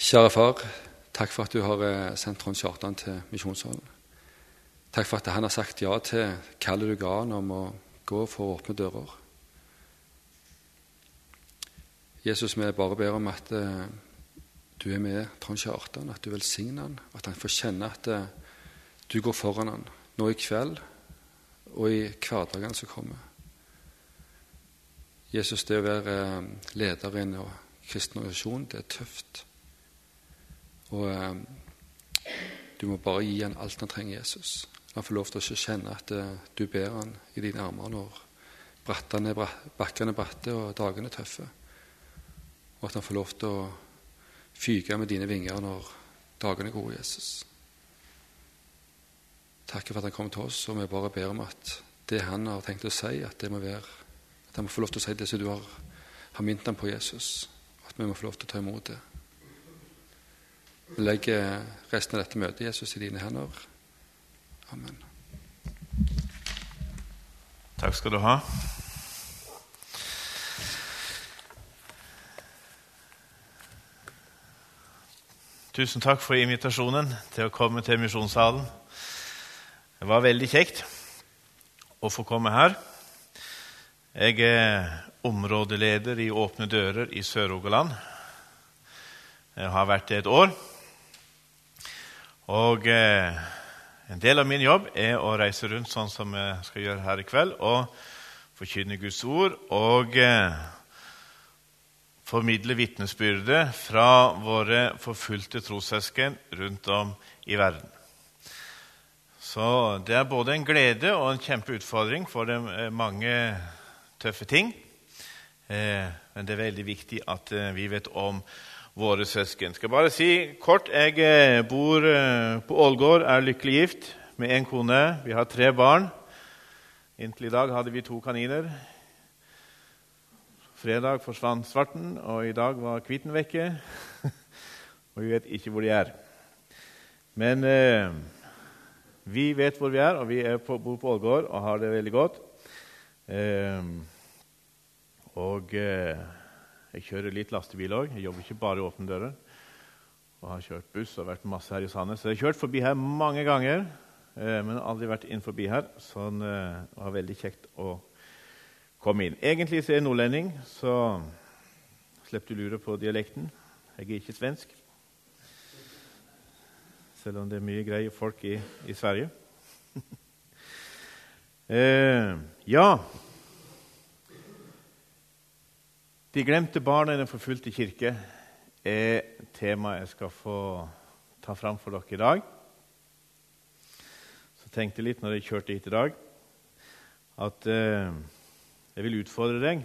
Kjære far, takk for at du har eh, sendt Trond Kjartan til Misjonssalen. Takk for at han har sagt ja til kallet du ga han om å gå for å åpne dører. Jesus, vi bare ber om at eh, du er med Trond Kjartan, at du velsigner han, at han får kjenne at eh, du går foran han nå i kveld og i hverdagene som kommer. Jesus, det å være leder i en kristen organisasjon, det er tøft. Og eh, du må bare gi han alt han trenger, Jesus. Han får lov til å kjenne at eh, du ber han i dine armer når brattene, bakkene er bratte og dagene er tøffe. Og at han får lov til å fyke med dine vinger når dagene er gode, Jesus. Takk for at han kom til oss, og vi bare ber om at det han har tenkt å si, at, det må være, at han må få lov til å si det som du har, har minnet ham på, Jesus. At vi må få lov til å ta imot det. Vi legger resten av dette møtet Jesus i dine hender. Amen. Takk skal du ha. Tusen takk for invitasjonen til å komme til misjonssalen. Det var veldig kjekt å få komme her. Jeg er områdeleder i Åpne dører i Sør-Rogaland. Jeg har vært det et år. Og eh, en del av min jobb er å reise rundt sånn som jeg skal gjøre her i kveld, og forkynne Guds ord og eh, formidle vitnesbyrdet fra våre forfulgte trossøsken rundt om i verden. Så det er både en glede og en kjempeutfordring, for det er mange tøffe ting. Eh, men det er veldig viktig at eh, vi vet om våre søsken. Skal bare si kort jeg eh, bor eh, på Ålgård, er lykkelig gift med én kone. Vi har tre barn. Inntil i dag hadde vi to kaniner. Fredag forsvant svarten, og i dag var hviten vekke. og vi vet ikke hvor de er. Men eh, vi vet hvor vi er, og vi er på, bor på Ålgård og har det veldig godt. Eh, og... Eh, jeg kjører litt lastebil òg. Jeg jobber ikke bare i åpne dører. Og har kjørt buss og vært masse her i Sandnes. Så jeg har kjørt forbi her mange ganger, eh, men aldri vært inn forbi her. Så eh, det var veldig kjekt å komme inn. Egentlig så er jeg nordlending, så slipper du lure på dialekten. Jeg er ikke svensk. Selv om det er mye greie folk i, i Sverige. eh, ja De glemte barna i Den forfulgte kirke er temaet jeg skal få ta fram for dere i dag. Så tenkte jeg litt når jeg kjørte hit i dag, at eh, jeg vil utfordre deg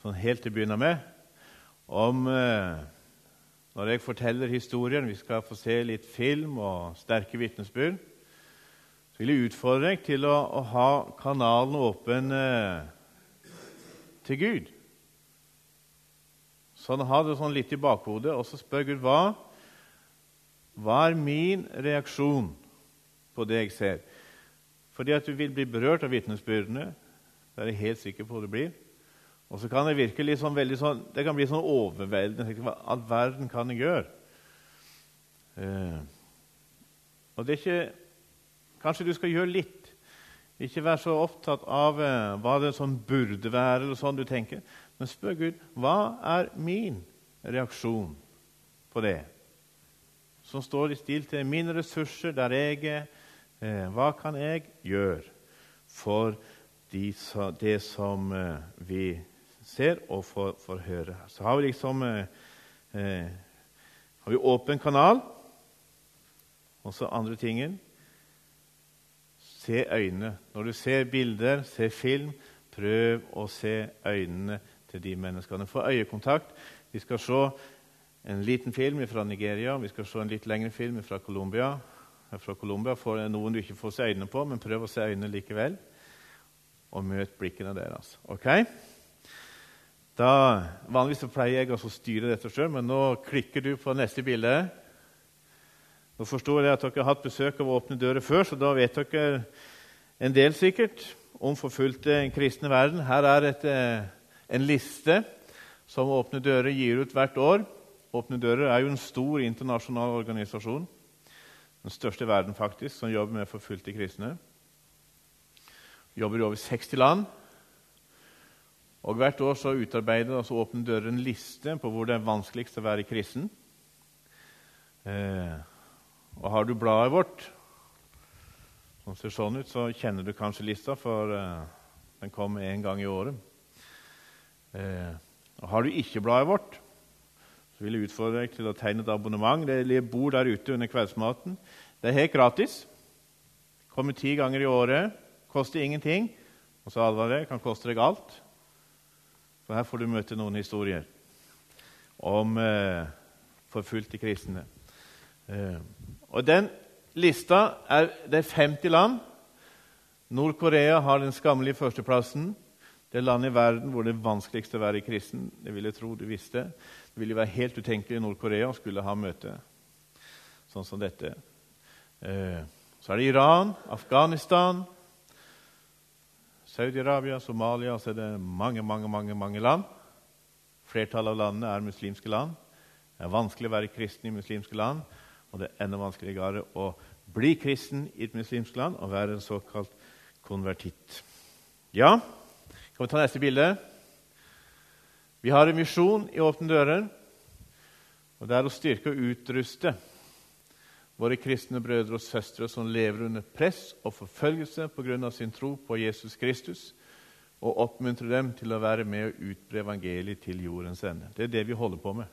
sånn helt til å begynne med om eh, Når jeg forteller historien, vi skal få se litt film og sterke vitnesbyrd, så vil jeg utfordre deg til å, å ha kanalen åpen eh, til Gud. Så han har det sånn litt i bakhodet, og så spør Gud hva, hva er min reaksjon på det jeg ser. Fordi at du vil bli berørt av vitnesbyrdene. Det er jeg helt sikker på det blir. Og så kan det virke litt sånn, sånn, det kan bli sånn overveldende. Hva all verden kan jeg gjøre? Eh, og det er ikke Kanskje du skal gjøre litt. Ikke være så opptatt av eh, hva det sånn burde være, eller sånn du tenker. Men spør Gud hva er min reaksjon på det? Som står i stil til mine ressurser, der jeg er. Eh, hva kan jeg gjøre for de, det som eh, vi ser og får, får, høre? Så har vi liksom eh, har vi åpen kanal. Og så andre tingen Se øynene. Når du ser bilder, ser film, prøv å se øynene til de menneskene. Få øyekontakt. Vi skal se en liten film fra Nigeria, vi skal se en litt lengre film fra Colombia. Fra Colombia får noen du ikke får se øynene på, men prøv å se øynene likevel. Og møt blikkene deres. Ok? Da, vanligvis pleier jeg å styre dette sjøl, men nå klikker du på neste bilde. Nå forstår jeg at dere har hatt besøk av Åpne dører før, så da vet dere en del sikkert om forfulgte kristne verden. Her er et eh, en liste som Åpne dører gir ut hvert år Åpne dører er jo en stor internasjonal organisasjon. Den største i verden, faktisk, som jobber med forfulgte kristne. Jobber i over 60 land. Og Hvert år så utarbeider altså Åpne dører en liste på hvor det er vanskeligst å være kristen. Eh, og Har du bladet vårt, som ser sånn ut, så kjenner du kanskje lista, for eh, den kommer én gang i året. Eh, Har du ikke bladet vårt, så vil jeg utfordre deg til å tegne et abonnement. Det bor der ute under kveldsmaten. Det er helt gratis. Kommer ti ganger i året. Koster ingenting. Og så advarer jeg, kan koste deg alt. For her får du møte noen historier om eh, forfulgte kristne. Eh, og den lista er Det er 50 land. Nord-Korea har den skammelige førsteplassen. Det landet i verden hvor det er vanskeligst å være kristen. Det vil jeg tro du visste. Det ville være helt utenkelig i Nord-Korea å skulle ha møte sånn som dette. Eh, så er det Iran, Afghanistan, Saudi-Arabia, Somalia Så er det mange, mange, mange, mange land. Flertallet av landene er muslimske land. Det er vanskelig å være kristen i muslimske land, og det er enda vanskeligere å bli kristen i et muslimsk land og være en såkalt konvertitt. Ja, kan vi ta neste bilde? Vi har en misjon i Åpne dører. og Det er å styrke og utruste våre kristne brødre og søstre som lever under press og forfølgelse pga. sin tro på Jesus Kristus, og oppmuntre dem til å være med og utbre evangeliet til jordens ende. Det er det vi holder på med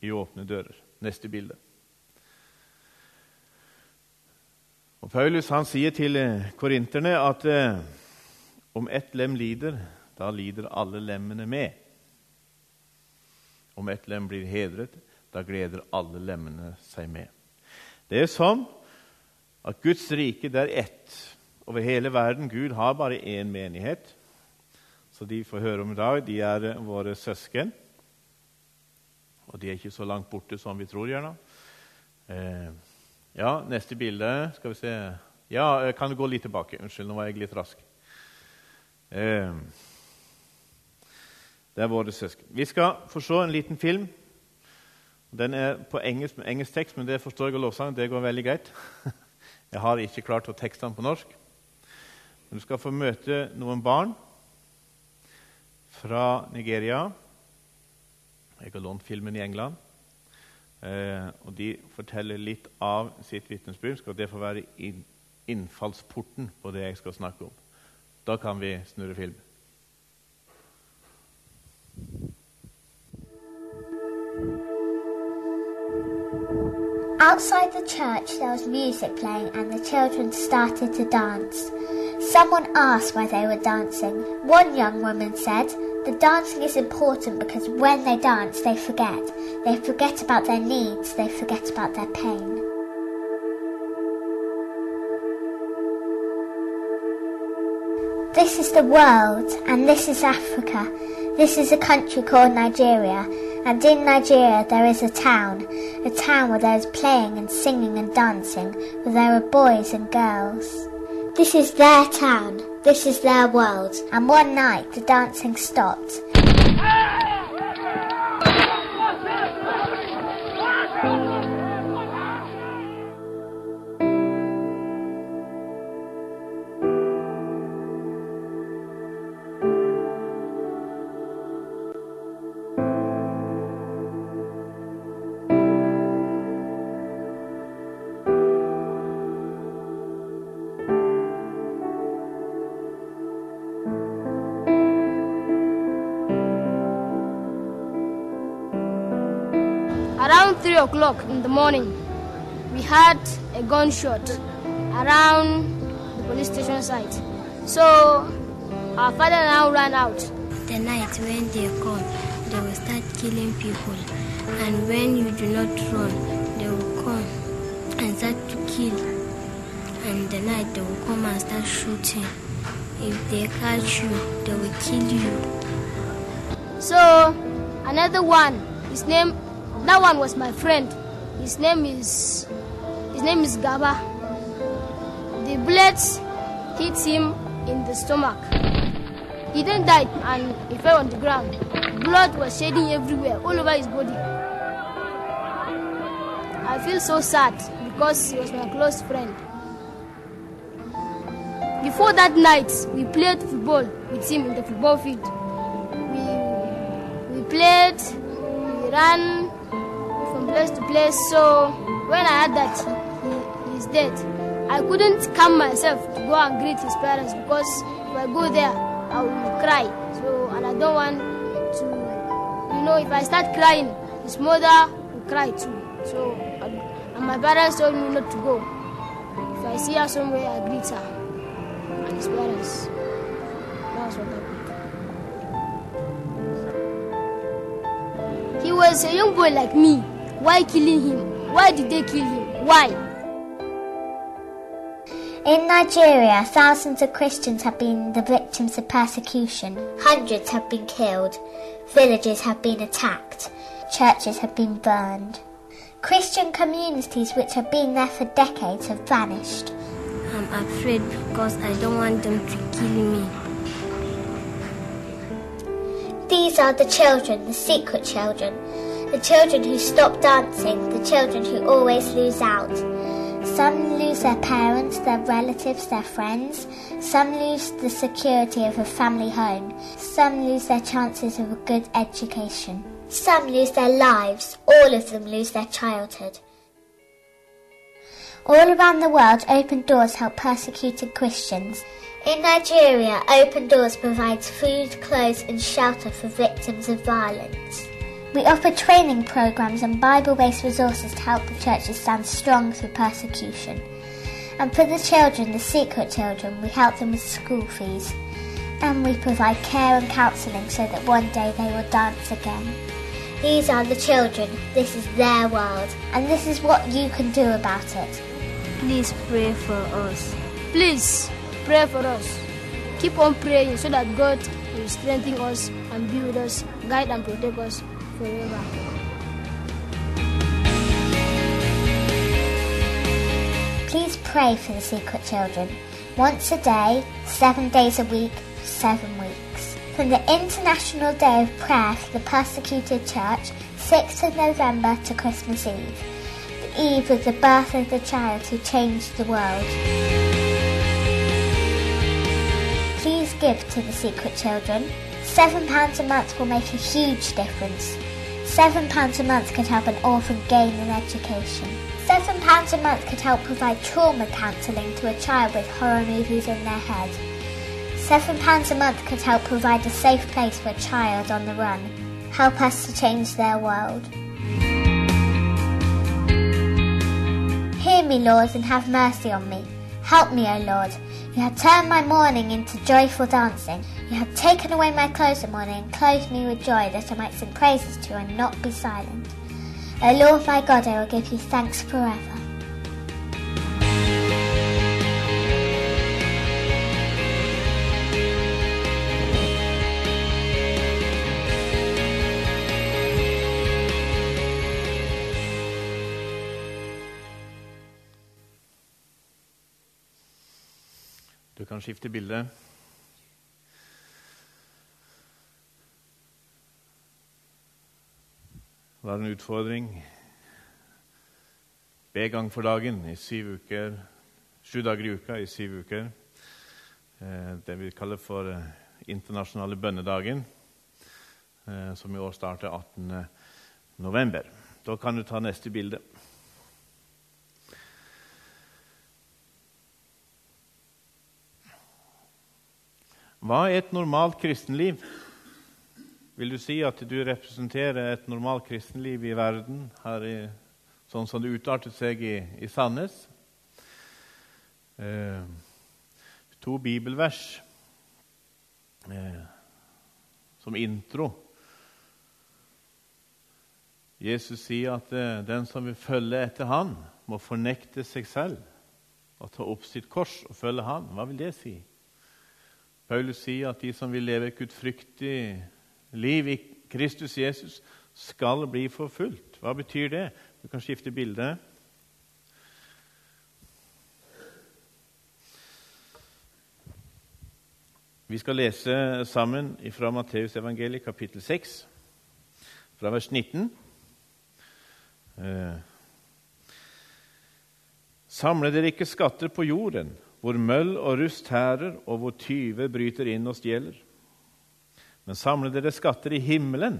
i Åpne dører. Neste bilde. Og Paulus han sier til korinterne at eh, om ett lem lider, da lider alle lemmene med. Om ett lem blir hedret, da gleder alle lemmene seg med. Det er sånn at Guds rike det er ett over hele verden. Gud har bare én menighet. Så de får høre om i dag, de er våre søsken. Og de er ikke så langt borte som vi tror. gjerne. Eh, ja, neste bilde. Skal vi se Ja, eh, kan du gå litt tilbake? Unnskyld, nå var jeg litt rask. Eh, det er våre søsken. Vi skal få se en liten film. Den er på engelsk, med engelsk tekst, men det forstår jeg av lovsangen. Det går veldig greit. Jeg har ikke klart å tekste den på norsk. Men du skal få møte noen barn fra Nigeria. Jeg har lånt filmen i England. Eh, og De forteller litt av sitt vitnesbyrd. Skal det få være innfallsporten på det jeg skal snakke om? Da kan vi snurre film. Outside the church, there was music playing, and the children started to dance. Someone asked why they were dancing. One young woman said, The dancing is important because when they dance, they forget. They forget about their needs, they forget about their pain. This is the world, and this is Africa. This is a country called Nigeria, and in Nigeria there is a town, a town where there is playing and singing and dancing, where there are boys and girls. This is their town, this is their world, and one night the dancing stopped. 3 o'clock in the morning, we had a gunshot around the police station site. So our father now ran out. The night when they come, they will start killing people. And when you do not run, they will come and start to kill. And the night they will come and start shooting. If they catch you, they will kill you. So another one, his name, that one was my friend. His name is, his name is Gaba. The bullets hit him in the stomach. He then died and he fell on the ground. Blood was shedding everywhere, all over his body. I feel so sad because he was my close friend. Before that night, we played football with him in the football field. We, we played, we ran place to place. So when I heard that he, he is dead, I couldn't calm myself to go and greet his parents because if I go there, I will cry. So, and I don't want to, you know, if I start crying, his mother will cry too. So, and my parents told me not to go. If I see her somewhere, I greet her and his parents. That was what happened. He was a young boy like me. Why killing him? Why did they kill him? Why? In Nigeria, thousands of Christians have been the victims of persecution. Hundreds have been killed. Villages have been attacked. Churches have been burned. Christian communities which have been there for decades have vanished. I'm afraid because I don't want them to kill me. These are the children, the secret children. The children who stop dancing, the children who always lose out. Some lose their parents, their relatives, their friends. Some lose the security of a family home. Some lose their chances of a good education. Some lose their lives. All of them lose their childhood. All around the world, Open Doors help persecuted Christians. In Nigeria, Open Doors provides food, clothes, and shelter for victims of violence. We offer training programs and Bible based resources to help the churches stand strong through persecution. And for the children, the secret children, we help them with school fees. And we provide care and counselling so that one day they will dance again. These are the children, this is their world, and this is what you can do about it. Please pray for us. Please pray for us. Keep on praying so that God will strengthen us and build us, guide and protect us forever. Please pray for the secret children. Once a day, seven days a week, seven weeks. From the International Day of Prayer for the Persecuted Church, 6th of November to Christmas Eve, the eve of the birth of the child who changed the world. Please give to the secret children. Seven pounds a month will make a huge difference. Seven pounds a month could help an orphan gain an education. Seven pounds a month could help provide trauma counselling to a child with horror movies in their head. Seven pounds a month could help provide a safe place for a child on the run. Help us to change their world. Hear me, Lord, and have mercy on me. Help me, O Lord. You have turned my mourning into joyful dancing. You have taken away my clothes of mourning and clothed me with joy that I might sing praises to you and not be silent. O Lord my God, I will give you thanks forever. Kan skifte bilde. Det er en utfordring. Be gang for dagen i syv uker, sju dager i uka i syv uker. Eh, Det vi kaller for eh, internasjonale bønnedagen, eh, som i år starter 18. november. Da kan du ta neste bilde. Hva er et normalt kristenliv? Vil du si at du representerer et normalt kristenliv i verden, i, sånn som det utartet seg i, i Sandnes? Eh, to bibelvers eh, som intro. Jesus sier at eh, den som vil følge etter han, må fornekte seg selv og ta opp sitt kors og følge han. Hva vil det si? Paulus sier at de som vil leve et gudfryktig liv i Kristus Jesus, skal bli forfulgt. Hva betyr det? Du kan skifte bilde. Vi skal lese sammen fra Matteusevangeliet kapittel 6, fra vers 19. Eh, Samle dere ikke skatter på jorden, hvor møll og rust hærer, og hvor tyver bryter inn og stjeler. Men samle dere skatter i himmelen,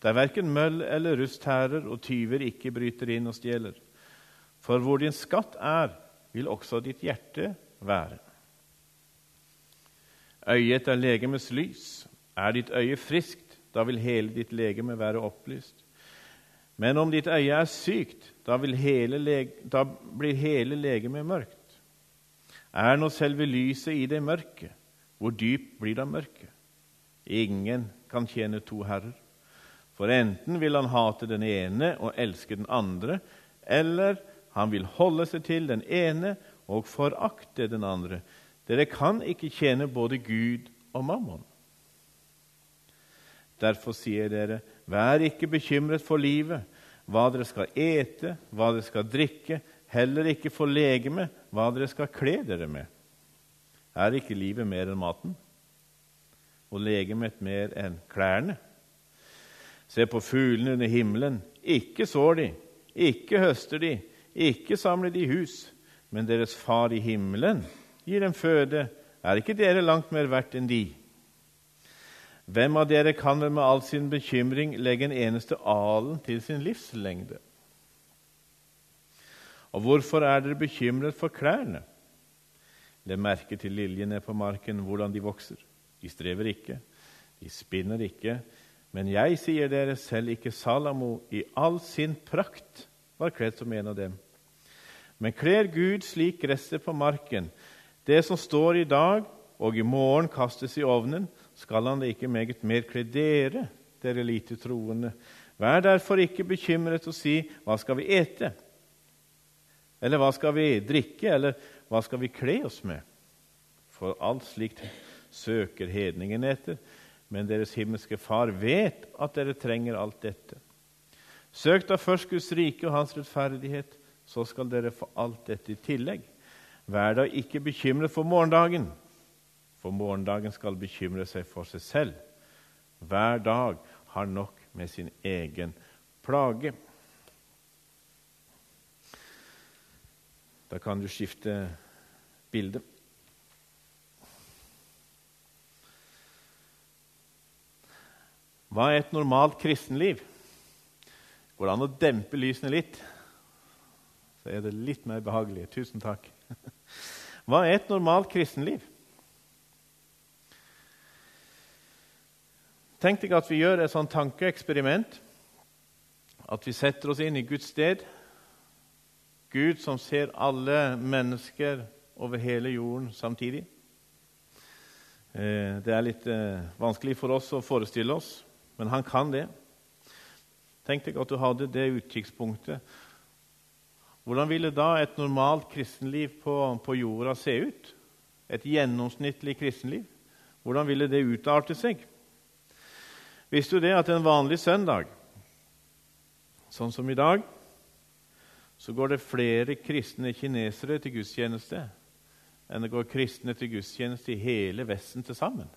der verken møll eller rust hærer, og tyver ikke bryter inn og stjeler. For hvor din skatt er, vil også ditt hjerte være. Øyet er legemets lys. Er ditt øye friskt, da vil hele ditt legeme være opplyst. Men om ditt øye er sykt, da, da blir hele legemet mørkt. Er nå selve lyset i det mørke, hvor dypt blir da mørket? Ingen kan tjene to herrer. For enten vil han hate den ene og elske den andre, eller han vil holde seg til den ene og forakte den andre. Dere kan ikke tjene både Gud og mammon. Derfor sier dere, vær ikke bekymret for livet, hva dere skal ete, hva dere skal drikke, heller ikke for legeme, hva dere skal kle dere med. Er ikke livet mer enn maten, og legemet mer enn klærne? Se på fuglene under himmelen. Ikke sår de, ikke høster de, ikke samler de hus, men deres far i himmelen gir dem føde. Er ikke dere langt mer verdt enn de? Hvem av dere kan vel med all sin bekymring legge en eneste alen til sin livslengde? Og hvorfor er dere bekymret for klærne? Legg merke til liljene på marken, hvordan de vokser. De strever ikke, de spinner ikke. Men jeg sier dere, selv ikke Salamo i all sin prakt var kledd som en av dem. Men kler Gud slik gresset på marken, det som står i dag og i morgen kastes i ovnen, skal han det ikke meget mer kle dere, dere lite troende. Vær derfor ikke bekymret og si, hva skal vi ete? Eller hva skal vi drikke? Eller hva skal vi kle oss med? For alt slikt søker hedningen etter men deres himmelske Far vet at dere trenger alt dette. Søk da først Guds rike og hans rettferdighet, så skal dere få alt dette i tillegg. Vær da ikke bekymret for morgendagen, for morgendagen skal bekymre seg for seg selv. Hver dag har nok med sin egen plage. Da kan du skifte bilde. Hva er et normalt kristenliv? Går det an å dempe lysene litt? Så er det litt mer behagelig. Tusen takk. Hva er et normalt kristenliv? Tenk deg at vi gjør et sånt tankeeksperiment. At vi setter oss inn i Guds sted. Gud som ser alle mennesker over hele jorden samtidig. Eh, det er litt eh, vanskelig for oss å forestille oss men han kan det. Tenk deg at du hadde det utkikkspunktet. Hvordan ville da et normalt kristenliv på, på jorda se ut? Et gjennomsnittlig kristenliv? Hvordan ville det utarte seg? Visste du det at en vanlig søndag, sånn som i dag, så går det flere kristne kinesere til gudstjeneste enn det går kristne til gudstjeneste i hele Vesten til sammen?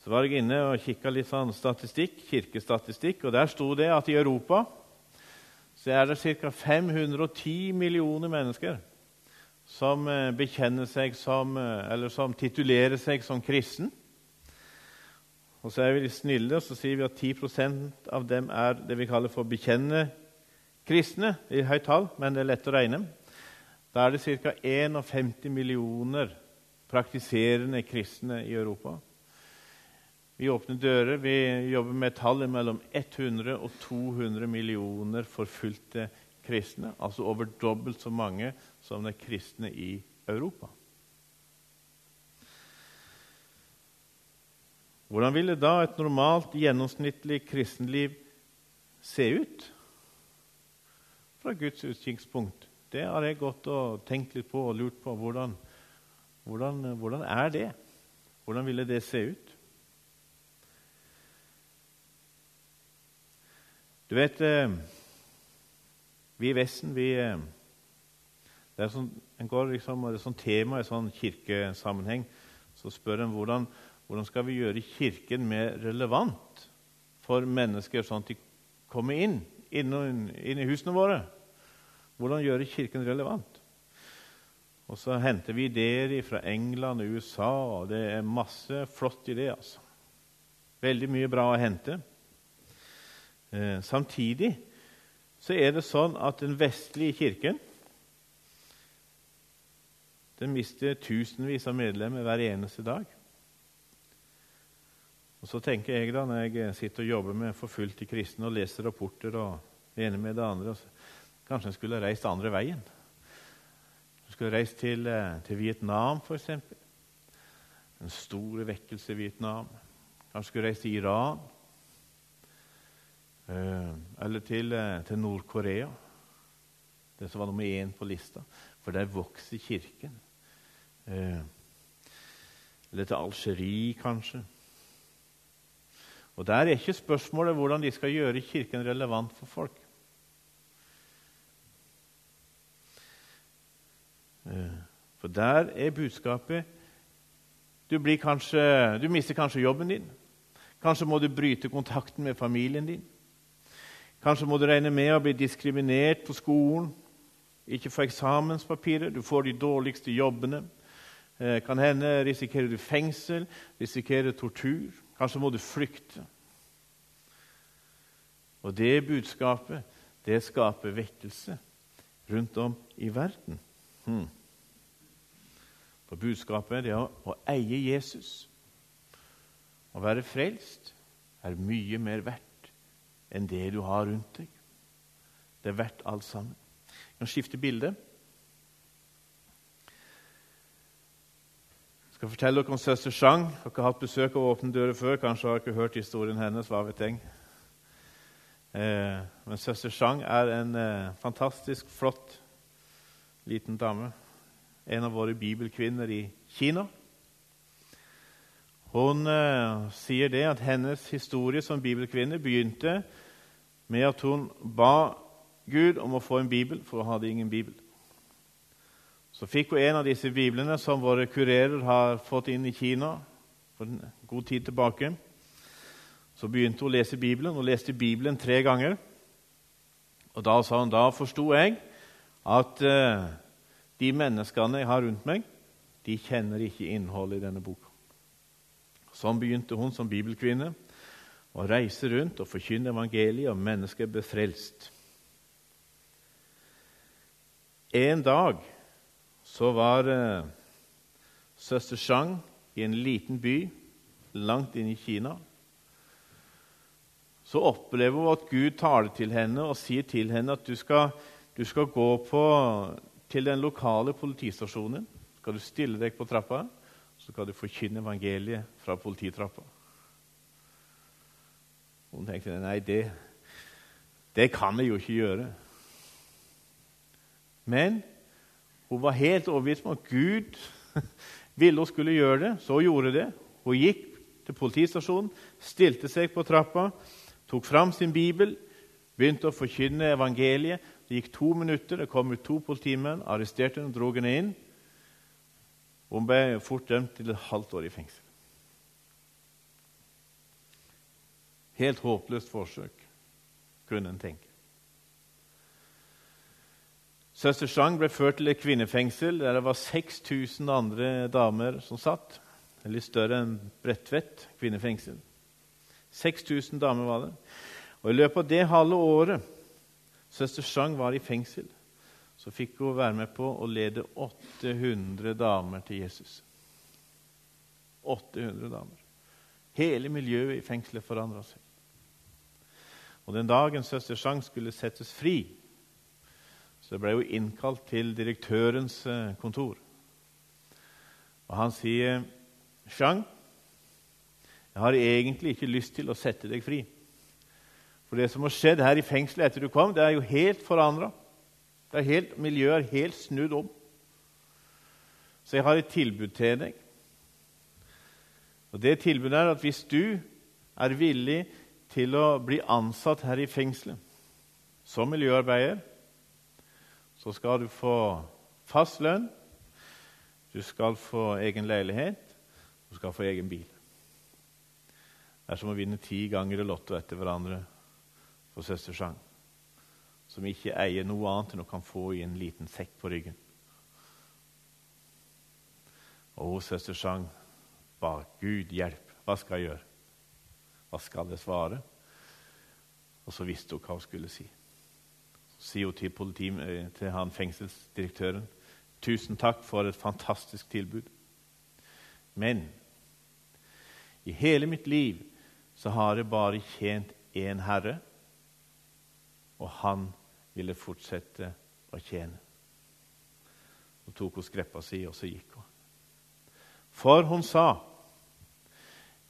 Så var jeg inne og kikka litt sånn statistikk, kirkestatistikk, og der sto det at i Europa så er det ca. 510 millioner mennesker som eh, bekjenner seg som, eh, eller som titulerer seg som kristen. Og så er vi litt snille og så sier vi at 10% av dem er det vi kaller for bekjennende kristne. i høyt tall, men det er lett å regne. Da er det ca. 51 millioner praktiserende kristne i Europa. Vi åpner dører. Vi jobber med tallet mellom 100 og 200 millioner forfulgte kristne. Altså over dobbelt så mange som det er kristne i Europa. Hvordan ville da et normalt, gjennomsnittlig kristenliv se ut? Fra Guds utkikkspunkt? Det har jeg gått og tenkt litt på og lurt på. Hvordan, hvordan, hvordan er det? Hvordan ville det se ut? Du vet eh, Vi i Vesten vi, eh, Det er sånn, en går liksom, det er sånn tema i sånn kirkesammenheng. Så spør en hvordan, hvordan skal vi gjøre Kirken mer relevant for mennesker, sånn at de kommer inn i husene våre. Hvordan gjøre Kirken relevant? Og så henter vi ideer fra England og USA, og det er masse flott i det. altså. Veldig mye bra å hente. Eh, samtidig så er det sånn at den vestlige kirken den mister tusenvis av medlemmer hver eneste dag. Og Så tenker jeg da, når jeg sitter og jobber med forfulgte kristne og leser rapporter og det ene med det andre Kanskje en skulle reist andre veien. En skulle reist til, eh, til Vietnam, f.eks. En stor vekkelse i Vietnam. Kanskje skulle reist til Iran. Eh, eller til, eh, til Nord-Korea. Det som var nummer én på lista. For der vokser Kirken. Eller til Algerie, kanskje. Og Der er ikke spørsmålet hvordan de skal gjøre Kirken relevant for folk. Eh, for der er budskapet du, kanskje, du, mister kanskje jobben din. Kanskje må du bryte kontakten med familien din. Kanskje må du regne med å bli diskriminert på skolen, ikke få eksamenspapirer. Du får de dårligste jobbene. Eh, kan hende risikerer du fengsel, risikerer tortur. Kanskje må du flykte. Og det budskapet, det skaper vekkelse rundt om i verden. Hmm. For budskapet det er å eie Jesus. Å være frelst er mye mer verdt enn det du har rundt deg. Det er verdt alt sammen. Jeg kan skifte bilde. Skal fortelle dere om søster Chang. Dere har hatt besøk av Åpne dører før. Kanskje har dere hørt historien hennes. hva vet jeg. Eh, men søster Chang er en eh, fantastisk flott liten dame en av våre bibelkvinner i Kina. Hun eh, sier det at hennes historie som bibelkvinne begynte med at hun ba Gud om å få en bibel, for hun hadde ingen bibel. Så fikk hun en av disse biblene som våre kurerer har fått inn i Kina for en god tid tilbake. Så begynte hun å lese Bibelen. Hun leste Bibelen tre ganger. Og da sa hun da forsto jeg at uh, de menneskene jeg har rundt meg, de kjenner ikke innholdet i denne boka. Sånn begynte hun som bibelkvinne å reise rundt og forkynne evangeliet, og mennesker ble frelst. En dag så var eh, søster Chang i en liten by langt inne i Kina. Så opplever hun at Gud taler til henne og sier til henne at du skal, du skal gå på til den lokale politistasjonen. Skal du stille deg på trappa, så skal du forkynne evangeliet fra polititrappa. Hun tenkte nei, det, det kan jeg jo ikke gjøre. Men hun var helt overbevist om at Gud ville hun skulle gjøre det. Så hun gjorde det. Hun gikk til politistasjonen, stilte seg på trappa, tok fram sin bibel, begynte å forkynne evangeliet. Det gikk to minutter, det kom ut to politimenn, arresterte henne og dro henne inn. Hun ble fort dømt til et halvt år i fengsel. Helt håpløst forsøk, kunne en tenke. Søster Chang ble ført til et kvinnefengsel der det var 6000 andre damer som satt. Litt større enn Bredtvet kvinnefengsel. 6000 damer var det. Og I løpet av det halve året Søster Chang var i fengsel. Så fikk hun være med på å lede 800 damer til Jesus. 800 damer. Hele miljøet i fengselet forandra seg. Og Den dagen søster Chang skulle settes fri, så ble jo innkalt til direktørens eh, kontor. Og Han sier, 'Chang, jeg har egentlig ikke lyst til å sette deg fri.' For det som har skjedd her i fengselet etter du kom, det er jo helt forandra. Miljøet er helt snudd om. Så jeg har et tilbud til deg. Og Det tilbudet er at hvis du er villig til å bli ansatt her i fengselet som miljøarbeider, så skal du få fast lønn, du skal få egen leilighet, du skal få egen bil. Det er som å vinne ti ganger i Lotto etter hverandre for søster Chang. som ikke eier noe annet enn å kan få i en liten sekk på ryggen. Og hun søster ba Gud hjelp. Hva skal jeg gjøre? Hva skal jeg svare? Og så visste hun hva hun skulle si. Sier hun til, politi, eh, til han fengselsdirektøren tusen takk for et fantastisk tilbud. Men i hele mitt liv så har jeg bare tjent én herre, og han ville fortsette å tjene. Så tok hun skreppa si, og så gikk hun. For hun sa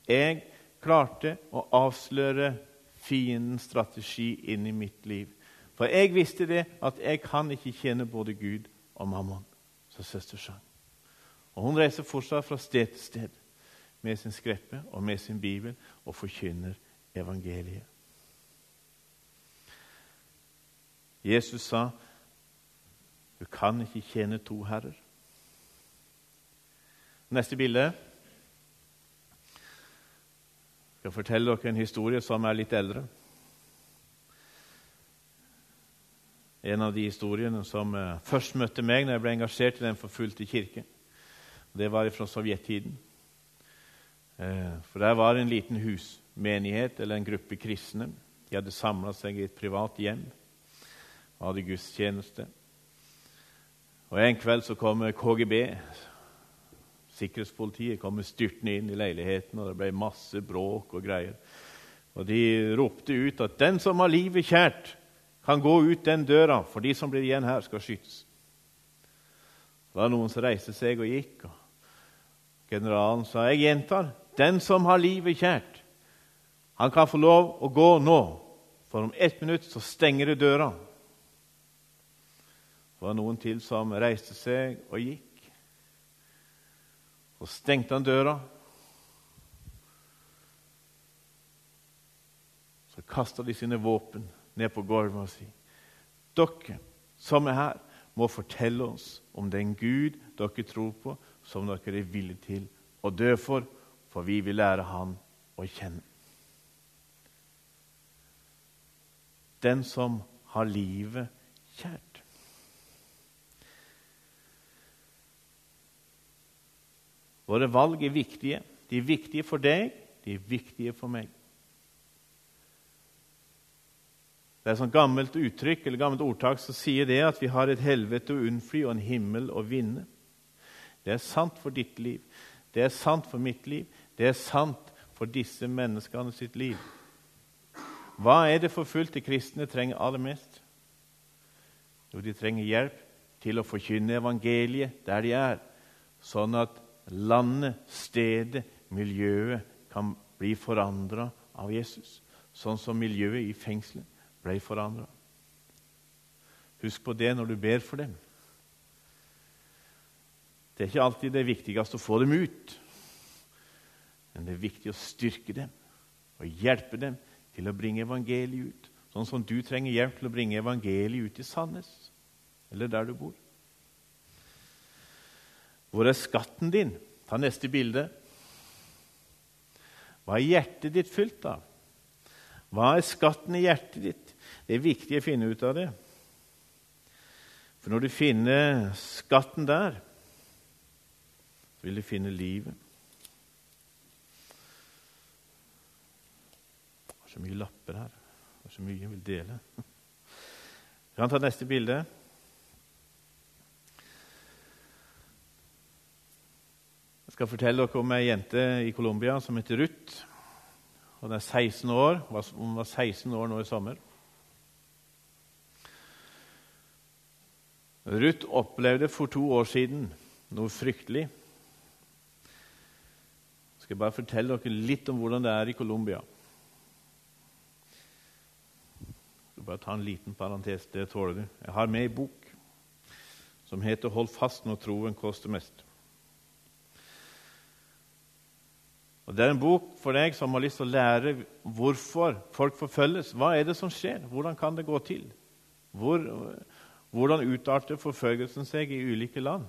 jeg klarte å avsløre fiendens strategi inn i mitt liv. For jeg visste det at jeg kan ikke tjene både Gud og mammon, sa søster sang. Og Hun reiser fortsatt fra sted til sted med sin skreppe og med sin bibel og forkynner evangeliet. Jesus sa, 'Du kan ikke tjene to herrer'. Neste bilde. Jeg skal fortelle dere en historie som er litt eldre. En av de historiene som eh, først møtte meg når jeg ble engasjert i den forfulgte kirke. Det var fra sovjettiden. Eh, for Der var en liten husmenighet eller en gruppe kristne. De hadde samla seg i et privat hjem og hadde gudstjeneste. Og En kveld så kommer KGB, Sikkerhetspolitiet kommer styrtende inn i leiligheten, og det ble masse bråk og greier. Og De ropte ut at 'den som har livet kjært, kan gå ut den døra', for de som blir igjen her, skal skytes. Det var noen som reiste seg og gikk. og Generalen sa, 'Jeg gjentar, den som har livet kjært, han kan få lov å gå nå, for om ett minutt så stenger det døra.' Det var noen til som reiste seg og gikk. Så stengte han døra. Så kasta de sine våpen ned på gulvet og si dere som er her, må fortelle oss om den Gud dere tror på, som dere er villige til å dø for, for vi vil lære Han å kjenne. Den som har livet kjært. Våre valg er viktige. De er viktige for deg, de er viktige for meg. Det er et sånt gammelt uttrykk eller gammelt ordtak som sier det at vi har et helvete å unnfly og en himmel å vinne. Det er sant for ditt liv, det er sant for mitt liv, det er sant for disse menneskene sitt liv. Hva er det forfulgte kristne trenger aller mest? Jo, de trenger hjelp til å forkynne evangeliet der de er, sånn at landet, stedet, miljøet kan bli forandra av Jesus. Sånn som miljøet i fengselet ble forandra. Husk på det når du ber for dem. Det er ikke alltid det viktigste å få dem ut, men det er viktig å styrke dem og hjelpe dem til å bringe evangeliet ut. Sånn som du trenger hjelp til å bringe evangeliet ut i Sandnes eller der du bor. Hvor er skatten din? Ta neste bilde. Hva er hjertet ditt fylt av? Hva er skatten i hjertet ditt? Det er viktig å finne ut av det. For når du finner skatten der, så vil du finne livet. Det er så mye lapper her. Det er så mye jeg vil dele. Vi kan ta neste bilde. Jeg skal fortelle dere om ei jente i Colombia som heter Ruth. Hun er 16 år. Hun var 16 år nå i sommer. Ruth opplevde for to år siden noe fryktelig. Jeg skal bare fortelle dere litt om hvordan det er i Colombia. Jeg skal bare ta en liten parentes. Det tåler du. Jeg har med ei bok som heter 'Hold fast når troen koster mest'. Og Det er en bok for deg som har lyst til å lære hvorfor folk forfølges. Hva er det som skjer? Hvordan kan det gå til? Hvor, hvordan utarter forfølgelsen seg i ulike land?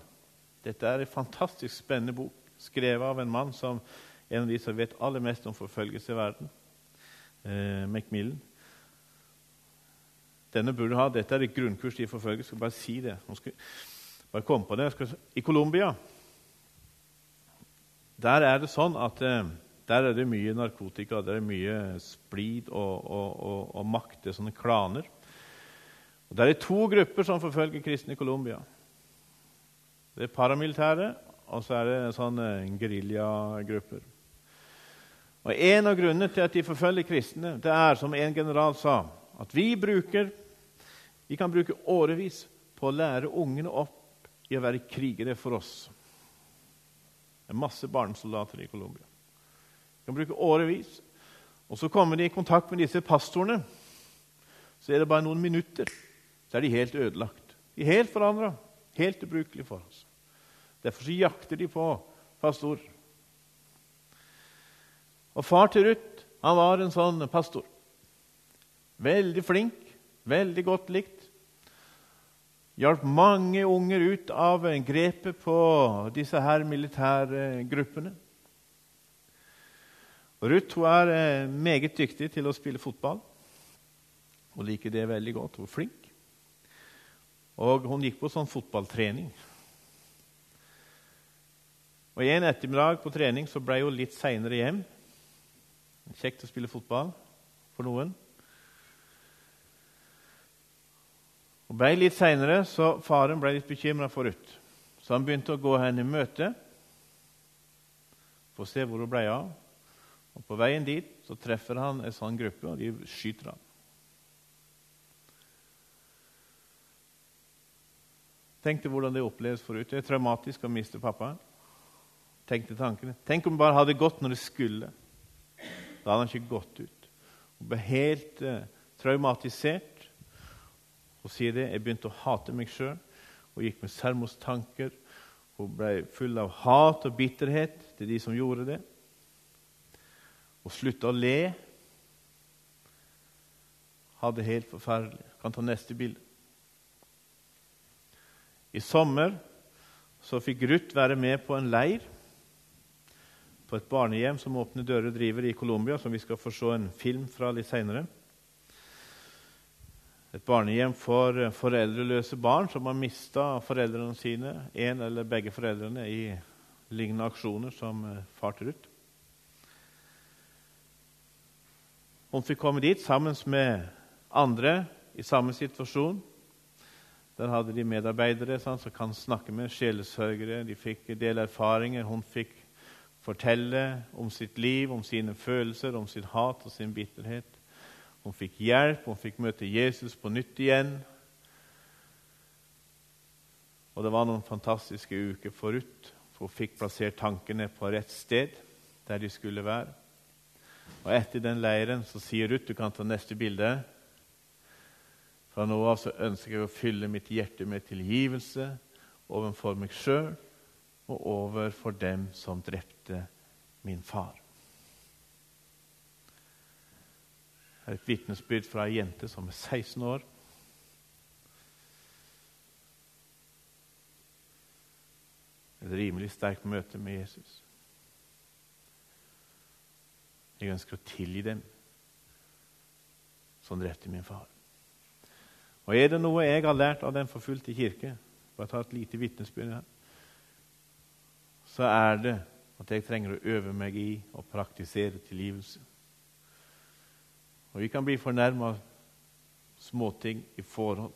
Dette er en fantastisk spennende bok, skrevet av en mann som en av de som vet aller mest om forfølgelse i verden, eh, Macmillan. Denne burde ha, Dette er et grunnkurs i forfølgelse. Skal bare si det. Skal, bare komme på det. I Colombia der er det sånn at eh, der er det mye narkotika, der er mye splid og, og, og, og makt. Det er sånne klaner. Og Det er to grupper som forfølger kristne i Colombia. Det er paramilitære, og så er det sånne geriljagrupper. Og En av grunnene til at de forfølger kristne, det er, som en general sa, at vi, bruker, vi kan bruke årevis på å lære ungene opp i å være krigere for oss. Det er masse barnesoldater i Colombia. Vi kan bruke årevis. Og så kommer de i kontakt med disse pastorene. Så er det bare noen minutter, så er de helt ødelagt. De er helt forandra, helt ubrukelige for oss. Derfor så jakter de på pastorer. Og far til Ruth han var en sånn pastor. Veldig flink, veldig godt likt. Hjalp mange unger ut av grepet på disse her militære gruppene. Ruth hun er eh, meget dyktig til å spille fotball Hun liker det veldig godt. Hun er flink. Og hun gikk på sånn fotballtrening. Og En ettermiddag på trening så ble hun litt seinere hjem. Kjekt å spille fotball for noen. Og ble litt seinere, så Faren ble litt bekymra for Ruth. Så han begynte å gå henne i møte for å se hvor hun ble av. Og På veien dit så treffer han en sånn gruppe, og de skyter ham. Tenk deg hvordan det oppleves forut. Det er traumatisk å miste pappa. Tenk deg tankene. Tenk om det bare hadde gått når det skulle. Da hadde han ikke gått ut. Hun ble helt eh, traumatisert. Hun sier det. Jeg begynte å hate meg sjøl og gikk med selvmordstanker. Hun ble full av hat og bitterhet til de som gjorde det. Hun slutta å le. Hadde helt forferdelig. Jeg kan ta neste bilde. I sommer så fikk Ruth være med på en leir på et barnehjem som Åpne dører driver i Colombia, som vi skal få se en film fra litt seinere. Et barnehjem for foreldreløse barn som har mista foreldrene sine, en eller begge foreldrene, i lignende aksjoner som eh, far til Ruth. Hun fikk komme dit sammen med andre i samme situasjon. Der hadde de medarbeidere sånn, som kan snakke med sjelesørgere. De fikk dele erfaringer. Hun fikk fortelle om sitt liv, om sine følelser, om sitt hat og sin bitterhet. Hun fikk hjelp, hun fikk møte Jesus på nytt igjen. Og det var noen fantastiske uker forut, For hun fikk plassert tankene på rett sted, der de skulle være. Og Etter den leiren så sier Ruth Du kan ta neste bilde. Fra nå av så ønsker jeg å fylle mitt hjerte med tilgivelse overfor meg sjøl og overfor dem som drepte min far. Det er et vitnesbyrd fra ei jente som er 16 år. Et rimelig sterkt møte med Jesus. Jeg ønsker å tilgi dem som drepte min far. Og Er det noe jeg har lært av den forfulgte kirke Bare ta et lite vitnesbyrd her så er det at jeg trenger å øve meg i å praktisere tilgivelse. Og Vi kan bli fornærma av småting i forhold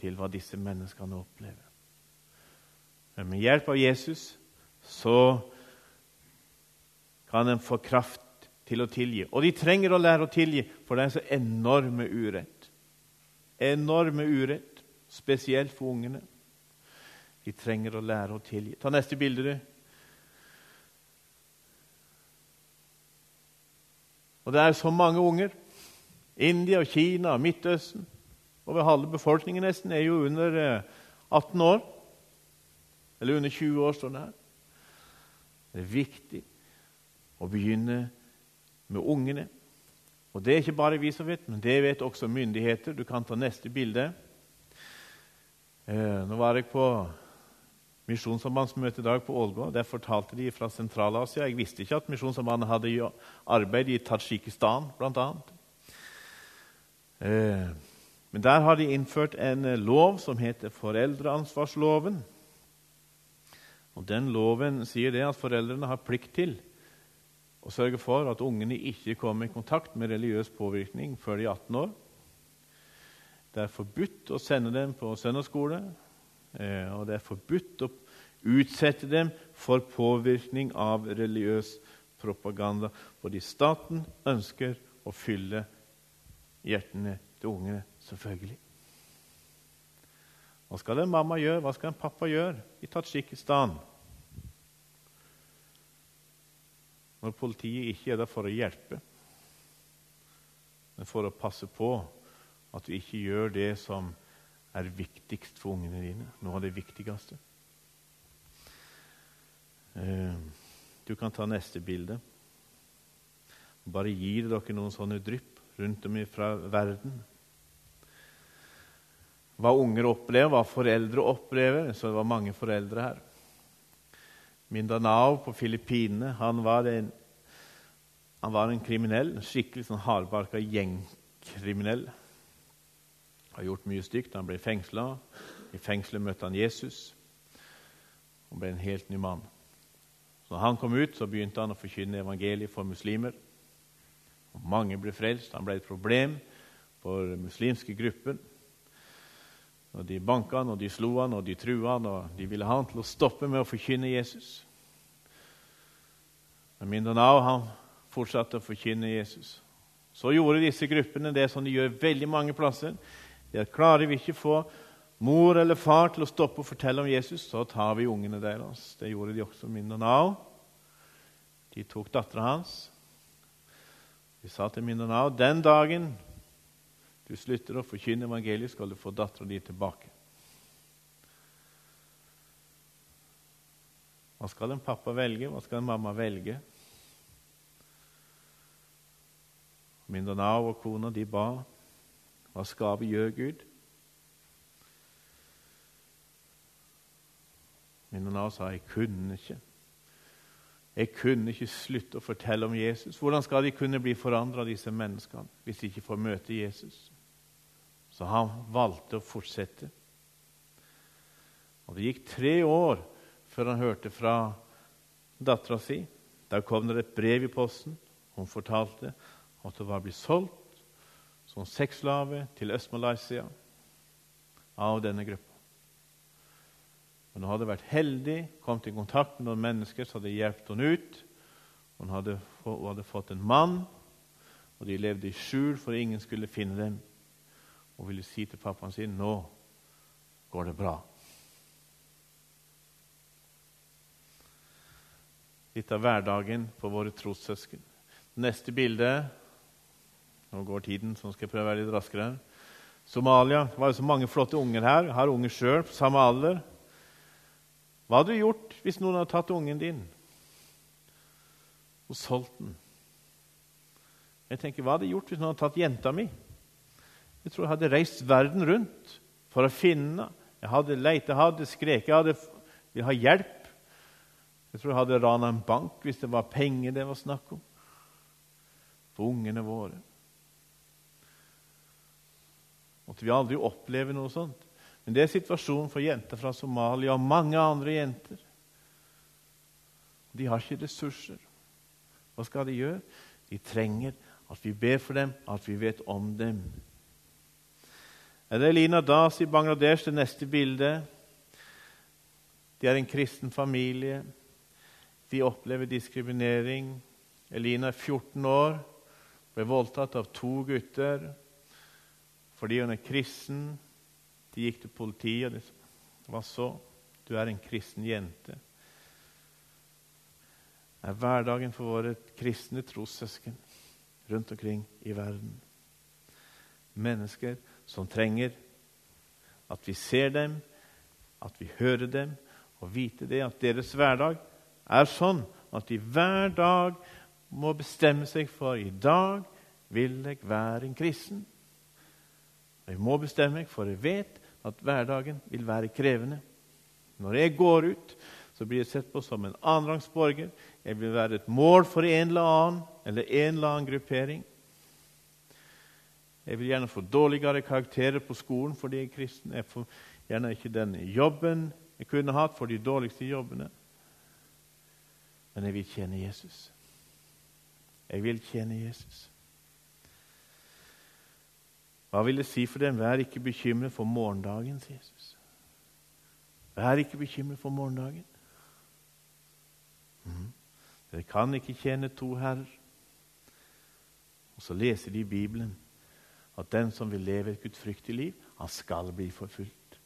til hva disse menneskene opplever. Men med hjelp av Jesus så kan en få kraft til å tilgi. Og de trenger å lære å tilgi, for det er så enorme urett. Enorme urett, spesielt for ungene. De trenger å lære å tilgi. Ta neste bilde, du. Og det er så mange unger. India, og Kina, og Midtøsten Over halve befolkningen nesten er jo under 18 eh, år. Eller under 20 år, står det her. Det er viktig å begynne med ungene. Og Det er ikke bare vi som vet, men det vet også myndigheter. Du kan ta neste bilde. Eh, nå var jeg på misjonssambandsmøte i dag på Ålgård. Der fortalte de fra Sentral-Asia. Jeg visste ikke at Misjonssambandet hadde arbeid i Tadsjikistan, bl.a. Eh, Men der har de innført en eh, lov som heter foreldreansvarsloven. Og Den loven sier det at foreldrene har plikt til å sørge for at ungene ikke kommer i kontakt med religiøs påvirkning før de er 18 år. Det er forbudt å sende dem på søndagsskole, eh, og det er forbudt å utsette dem for påvirkning av religiøs propaganda, fordi staten ønsker å fylle hjertene til ungene, selvfølgelig. Hva skal en mamma gjøre, hva skal en pappa gjøre i Tadsjikistan? Når politiet ikke er der for å hjelpe, men for å passe på at du ikke gjør det som er viktigst for ungene dine. Noe av det viktigste. Eh, du kan ta neste bilde. Bare gir dere noen sånne drypp rundt om fra verden. Hva unger opplever, hva foreldre opplever. Så det var mange foreldre her. Mindanao på Filippinene han han var en kriminell, en skikkelig sånn hardbarka gjengkriminell. Har gjort mye stygt. Han ble fengsla. I fengselet møtte han Jesus og ble en helt ny mann. Så når han kom ut, så begynte han å forkynne evangeliet for muslimer. Og mange ble frelst. Han ble et problem for muslimske gruppen. Og De banka han, og de slo han, og de trua han, og de ville ha han til å stoppe med å forkynne Jesus. Men Mindanao han fortsatte å forkynne Jesus. Så gjorde disse gruppene det som de gjør veldig mange plasser. De Klarer vi ikke få mor eller far til å stoppe og fortelle om Jesus, så tar vi ungene deres. Det gjorde de også i Mindanao. De tok dattera hans de sa til Mindanao den dagen du slutter å forkynne evangeliet, skal du få dattera di tilbake. Hva skal en pappa velge? Hva skal en mamma velge? Mindanao og kona de ba. Hva skal vi gjøre, Gud? Mindanao sa, 'Jeg kunne ikke'. Jeg kunne ikke slutte å fortelle om Jesus. Hvordan skal de kunne bli forandra, disse menneskene, hvis de ikke får møte Jesus? Så han valgte å fortsette. Og Det gikk tre år før han hørte fra dattera si. Da kom det et brev i posten. Hun fortalte at hun var blitt solgt som sexslave til Øst-Malaysia av denne gruppa. Hun hadde vært heldig, kommet i kontakt med noen mennesker som hadde hjulpet henne ut. Hun hadde, hun hadde, fått en mann, og de levde i skjul for ingen skulle finne dem. Hun ville si til pappaen sin nå går det bra. Litt av hverdagen for våre trossøsken. Neste bilde Nå går tiden, så skal jeg prøve å være litt raskere. Somalia. Det var jo så mange flotte unger her. Jeg har unger sjøl på samme alder. Hva hadde du gjort hvis noen hadde tatt ungen din og solgt den? Jeg tenker, Hva hadde jeg gjort hvis noen hadde tatt jenta mi? Jeg tror jeg hadde reist verden rundt for å finne. Jeg hadde leit, jeg hadde skreket, jeg hadde ville ha hjelp. Jeg tror jeg hadde rana en bank hvis det var penger det var snakk om. For ungene våre. Måtte vi aldri oppleve noe sånt? Men det er situasjonen for jenter fra Somalia og mange andre jenter. De har ikke ressurser. Hva skal de gjøre? De trenger at vi ber for dem, at vi vet om dem. Det er Lina Das i Bangladesh, det neste bildet. De er en kristen familie. De opplever diskriminering. Elina er 14 år, ble voldtatt av to gutter fordi hun er kristen. De gikk til politiet, og det Hva så? Du er en kristen jente. Det er hverdagen for våre kristne trossøsken rundt omkring i verden. Mennesker som trenger at vi ser dem, at vi hører dem, og vite det at deres hverdag er sånn at de hver dag må bestemme seg for i dag vil jeg være en kristen. Jeg må bestemme meg, for jeg vet at hverdagen vil være krevende. Når jeg går ut, så blir jeg sett på som en annenrangsborger. Jeg vil være et mål for en eller annen eller en eller annen gruppering. Jeg vil gjerne få dårligere karakterer på skolen fordi jeg er kristen. Jeg får gjerne ikke den jobben jeg kunne hatt for de dårligste jobbene. Men jeg vil tjene Jesus. Jeg vil tjene Jesus. Hva vil det si for dem? Vær ikke bekymret for morgendagen, sier Jesus. Vær ikke bekymret for morgendagen. Mm. Dere kan ikke tjene to herrer. Og så leser de Bibelen at den som vil leve et gudfryktig liv, han skal bli forfulgt.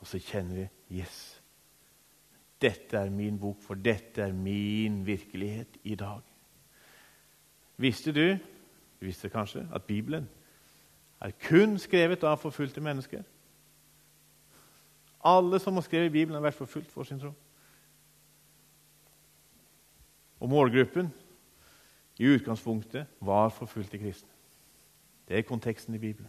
Og så kjenner vi Yes, dette er min bok, for dette er min virkelighet i dag. Visste du, du visste kanskje, at Bibelen er kun skrevet av forfulgte mennesker? Alle som har skrevet Bibelen, har vært forfulgt for sin tro. Og målgruppen i utgangspunktet var forfulgte kristne. Det er konteksten i Bibelen.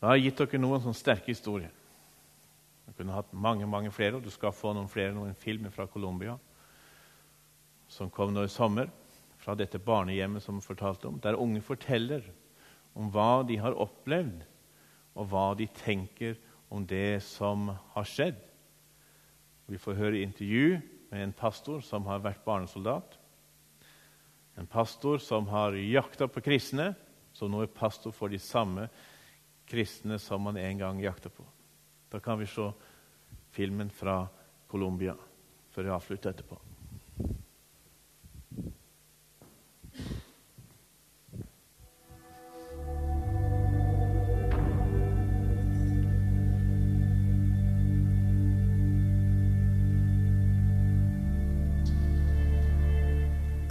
Jeg har gitt dere noen sånne sterke historier. Jeg kunne hatt mange mange flere, og du skal få noen flere noen filmer fra Colombia som kom nå i sommer, fra dette barnehjemmet som fortalte om, der unge forteller om hva de har opplevd, og hva de tenker om det som har skjedd. Vi får høre intervju med en pastor som har vært barnesoldat. En pastor som har jakta på kristne, som nå er pastor for de samme kristne som man en gang jakta på. Da kan vi se filmen fra Colombia før jeg avslutter etterpå.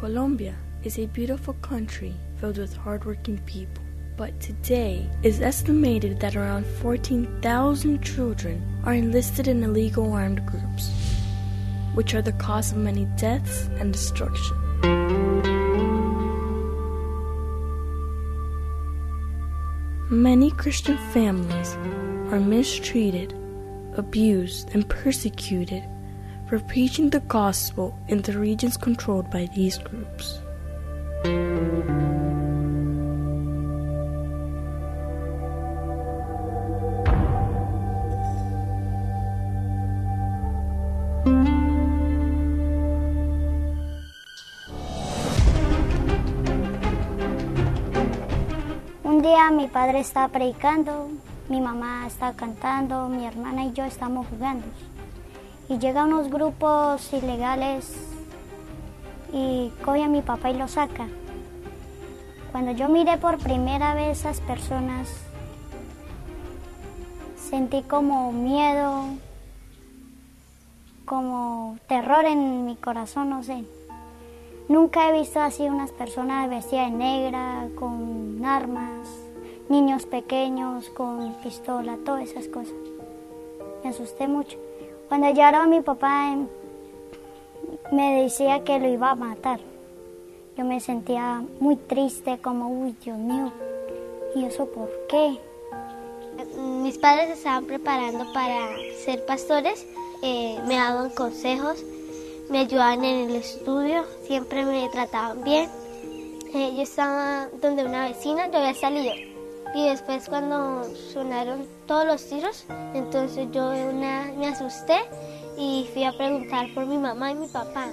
Colombia is a beautiful country filled with hardworking people. But today, it's estimated that around 14,000 children are enlisted in illegal armed groups, which are the cause of many deaths and destruction. Many Christian families are mistreated, abused, and persecuted for preaching the gospel in the regions controlled by these groups. Un día mi padre está predicando, mi mamá está cantando, mi hermana y yo estamos jugando. Y llegan unos grupos ilegales y coge a mi papá y lo saca. Cuando yo miré por primera vez esas personas, sentí como miedo, como terror en mi corazón, no sé. Nunca he visto así unas personas vestidas de negra, con armas, niños pequeños con pistola, todas esas cosas. Me asusté mucho. Cuando lloraba mi papá em, me decía que lo iba a matar. Yo me sentía muy triste, como, uy, Dios mío, ¿y eso por qué? Mis padres estaban preparando para ser pastores, eh, me daban consejos, me ayudaban en el estudio, siempre me trataban bien. Eh, yo estaba donde una vecina, yo había salido. Y después cuando sonaron todos los tiros, entonces yo me asusté y fui a preguntar por mi mamá y mi papá.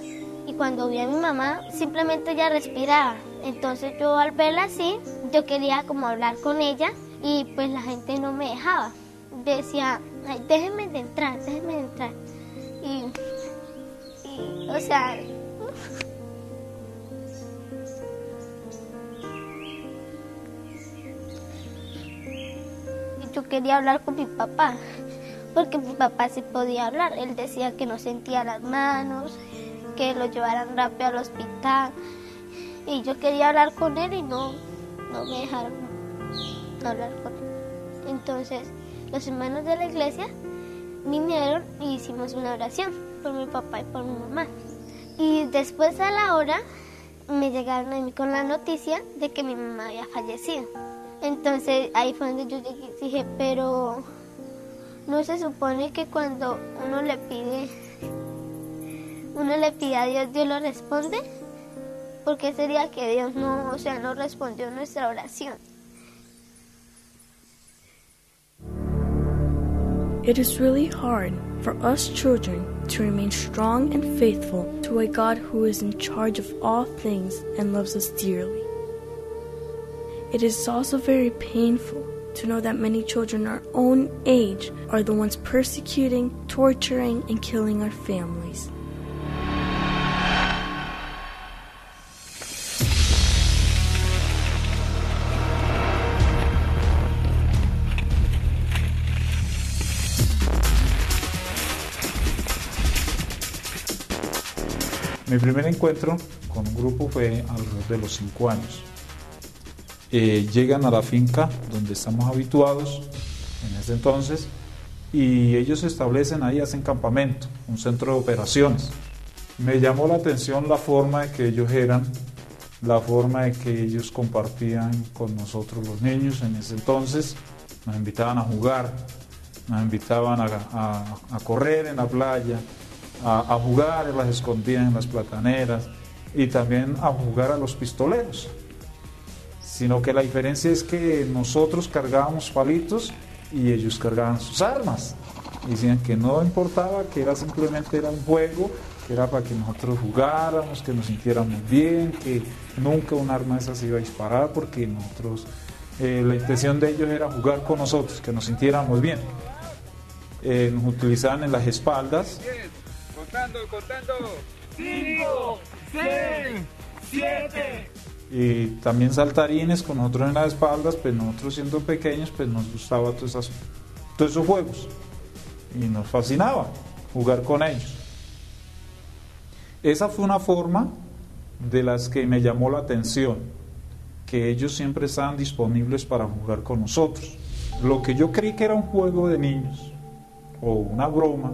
Y cuando vi a mi mamá, simplemente ella respiraba. Entonces yo al verla así, yo quería como hablar con ella y pues la gente no me dejaba. Decía, Ay, déjenme de entrar, déjenme de entrar. Y o sea, yo quería hablar con mi papá, porque mi papá sí podía hablar. Él decía que no sentía las manos, que lo llevaran rápido al hospital. Y yo quería hablar con él y no, no me dejaron hablar con él. Entonces, los hermanos de la iglesia vinieron y hicimos una oración por mi papá y por mi mamá. Y después a la hora me llegaron a mí con la noticia de que mi mamá había fallecido. Entonces ahí fue donde yo dije, pero no se supone que cuando uno le pide uno le pide a Dios, Dios lo responde. ¿Por qué sería que Dios no, o sea, no respondió nuestra oración? It is really hard for us children to remain strong and faithful to a God who is in charge of all things and loves us dearly. It is also very painful to know that many children our own age are the ones persecuting, torturing, and killing our families. Mi primer encuentro con un grupo fue alrededor de los cinco años. Eh, llegan a la finca donde estamos habituados en ese entonces y ellos se establecen ahí, hacen campamento, un centro de operaciones. Me llamó la atención la forma de que ellos eran, la forma de que ellos compartían con nosotros los niños en ese entonces. Nos invitaban a jugar, nos invitaban a, correr en la playa, a, a jugar en las escondidas, en las plataneras y también a jugar a los pistoleros. Sino que la diferencia es que nosotros cargábamos palitos y ellos cargaban sus armas. Decían que no importaba, que era simplemente era un juego, que era para que nosotros jugáramos, que nos sintiéramos bien, que nunca un arma esa se iba a disparar porque nosotros, eh, la intención de ellos era jugar con nosotros, que nos sintiéramos bien. Eh, nos utilizaban en las espaldas Contando, contando. Y también saltarines con nosotros en las espaldas, pues nosotros siendo pequeños pues nos gustaba todos esos juegos y nos fascinaba jugar con ellos. Esa fue una forma de las que me llamó la atención, que ellos siempre estaban disponibles para jugar con nosotros. Lo que yo creí que era un juego de niños, o una broma,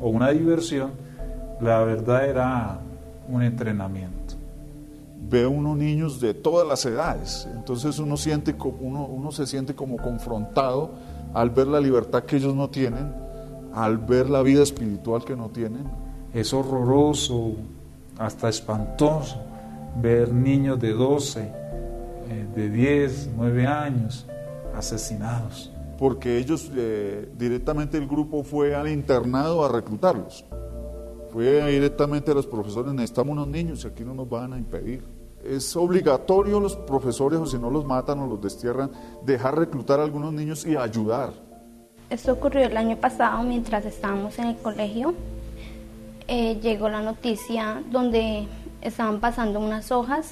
o una diversión, la verdad era un entrenamiento. Ve uno niños de todas las edades, entonces uno siente uno, uno se siente como confrontado al ver la libertad que ellos no tienen, al ver la vida espiritual que no tienen. Es horroroso, hasta espantoso, ver niños de 12, eh, de 10, 9 años asesinados. porque ellos eh, directamente el grupo fue al internado a reclutarlos. Fue directamente a los profesores, necesitamos unos niños y aquí no nos van a impedir. Es obligatorio los profesores, o si no los matan o los destierran, dejar reclutar a algunos niños y ayudar. Esto ocurrió el año pasado mientras estábamos en el colegio. Eh, llegó la noticia donde estaban pasando unas hojas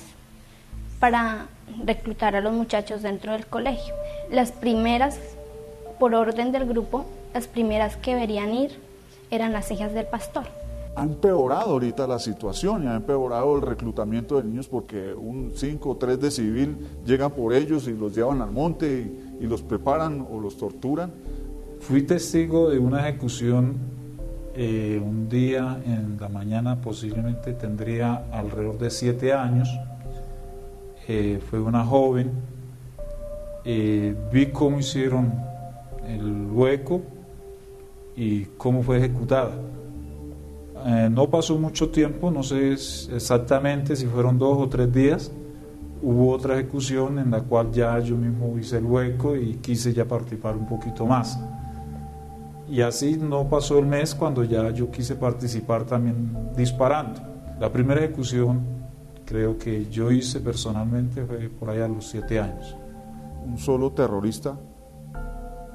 para reclutar a los muchachos dentro del colegio. Las primeras, por orden del grupo, las primeras que deberían ir eran las hijas del pastor. Ha empeorado ahorita la situación y ha empeorado el reclutamiento de niños porque un 5 o 3 de civil llegan por ellos y los llevan al monte y, los preparan o los torturan. Fui testigo de una ejecución eh, un día en la mañana, posiblemente tendría alrededor de siete años. Eh, fue una joven. Eh, vi cómo hicieron el hueco y cómo fue ejecutada. Eh, no pasó mucho tiempo, no sé exactamente si fueron dos o tres días. Hubo otra ejecución en la cual ya yo mismo hice el hueco y quise ya participar un poquito más. Y así no pasó el mes cuando ya yo quise participar también disparando. La primera ejecución creo que yo hice personalmente fue por ahí a los siete años. Un solo terrorista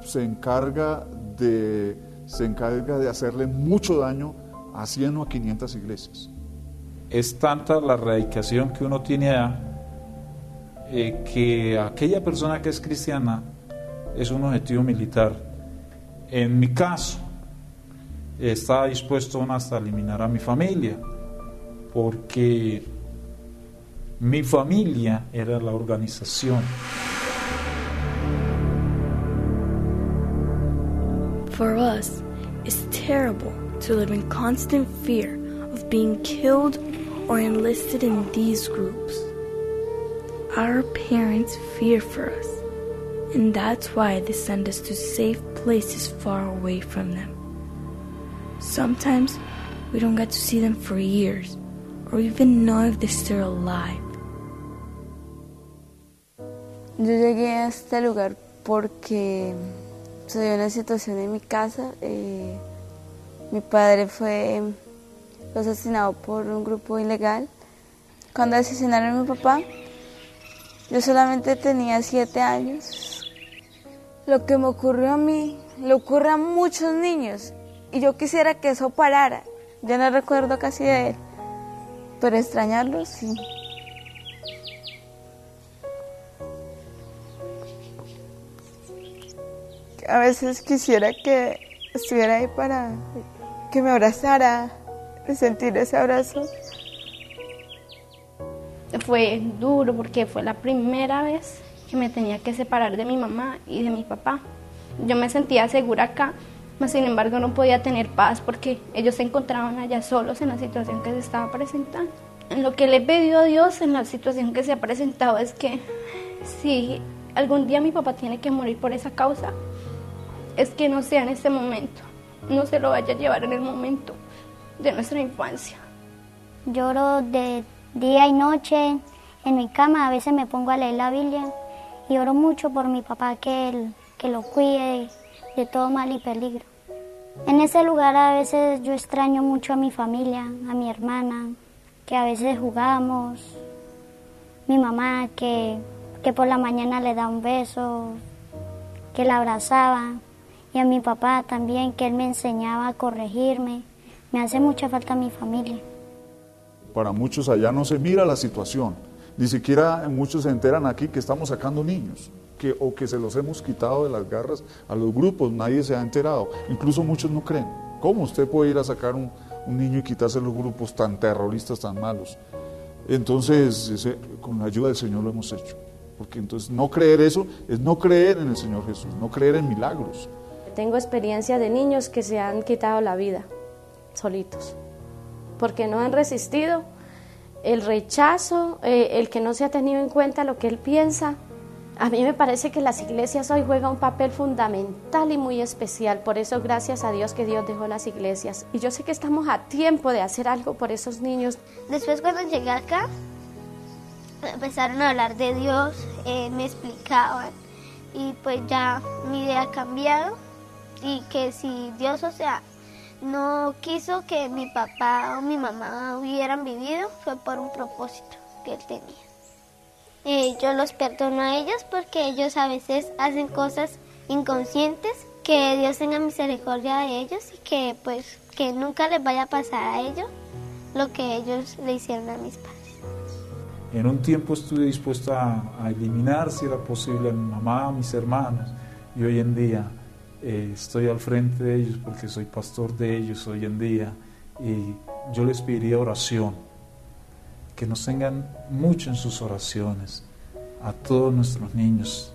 se encarga de, se encarga de hacerle mucho daño a 100 o a 500 iglesias. Es tanta la radicación que uno tiene allá eh, que aquella persona que es cristiana es un objetivo militar. En mi caso, estaba dispuesto hasta eliminar a mi familia, porque mi familia era la organización. For us, it's terrible to live in constant fear of being killed or enlisted in these groups. Our parents fear for us, and that's why they send us to safe places far away from them. Sometimes we don't get to see them for years or even know if they're still alive. Yo llegué a este lugar porque se dio una situación en mi casa. Eh, mi padre fue asesinado por un grupo ilegal. Cuando asesinaron a mi papá, yo solamente tenía siete años. Lo que me ocurrió a mí le ocurre a muchos niños y yo quisiera que eso parara. Ya no recuerdo casi de él, pero extrañarlo sí. A veces quisiera que estuviera ahí para que me abrazara, sentir ese abrazo. Fue duro porque fue la primera vez que me tenía que separar de mi mamá y de mi papá. Yo me sentía segura acá, mas sin embargo no podía tener paz porque ellos se encontraban allá solos en la situación que se estaba presentando. En lo que le he pedido a Dios en la situación que se ha presentado es que si algún día mi papá tiene que morir por esa causa, es que no sea en este momento, no se lo vaya a llevar en el momento de nuestra infancia. Lloro de día y noche en mi cama, a veces me pongo a leer la Biblia y oro mucho por mi papá que, él, que lo cuide de todo mal y peligro. En ese lugar a veces yo extraño mucho a mi familia, a mi hermana, que a veces jugamos, mi mamá que, que por la mañana le da un beso, que la abrazaba, y a mi papá también, que él me enseñaba a corregirme. Me hace mucha falta mi familia. Para muchos allá no se mira la situación, ni siquiera muchos se enteran aquí que estamos sacando niños. Que, o que se los hemos quitado de las garras a los grupos, nadie se ha enterado, incluso muchos no creen. ¿Cómo usted puede ir a sacar un, niño y quitarse los grupos tan terroristas, tan malos? Entonces, con la ayuda del Señor lo hemos hecho. Porque entonces no creer eso es no creer en el Señor Jesús, no creer en milagros. Tengo experiencia de niños que se han quitado la vida solitos, porque no han resistido el rechazo, eh, el que no se ha tenido en cuenta lo que él piensa. A mí me parece que las iglesias hoy juegan un papel fundamental y muy especial, por eso gracias a Dios que Dios dejó las iglesias. Y yo sé que estamos a tiempo de hacer algo por esos niños. Después cuando llegué acá, empezaron a hablar de Dios, eh, me explicaban y pues ya mi idea ha cambiado y que si Dios, o sea, no quiso que mi papá o mi mamá hubieran vivido, fue por un propósito que él tenía. Yo los perdono a ellos porque ellos a veces hacen cosas inconscientes, que Dios tenga misericordia de ellos y que pues que nunca les vaya a pasar a ellos lo que ellos le hicieron a mis padres. En un tiempo estuve dispuesto a, a eliminar, si era posible, a mi mamá, a mis hermanos, y hoy en día eh, estoy al frente de ellos porque soy pastor de ellos hoy en día y yo les pediría oración, que nos tengan mucho en sus oraciones a todos nuestros niños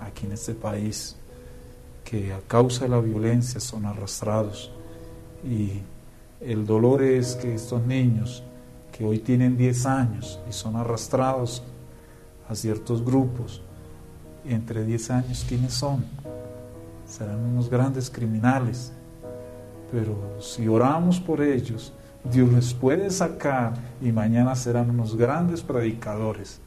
aquí en este país que a causa de la violencia son arrastrados y el dolor es que estos niños que hoy tienen 10 años y son arrastrados a ciertos grupos, entre 10 años, ¿quiénes son? Serán unos grandes criminales. Pero si oramos por ellos, Dios les puede sacar y mañana serán unos grandes predicadores.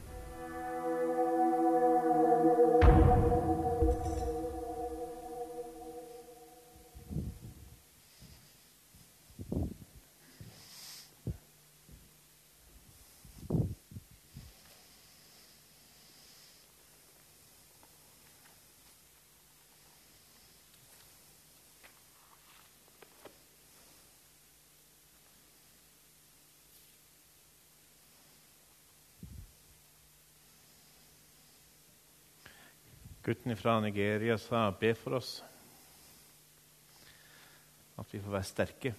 Gutten fra Nigeria sa 'be for oss'. At vi får være sterke.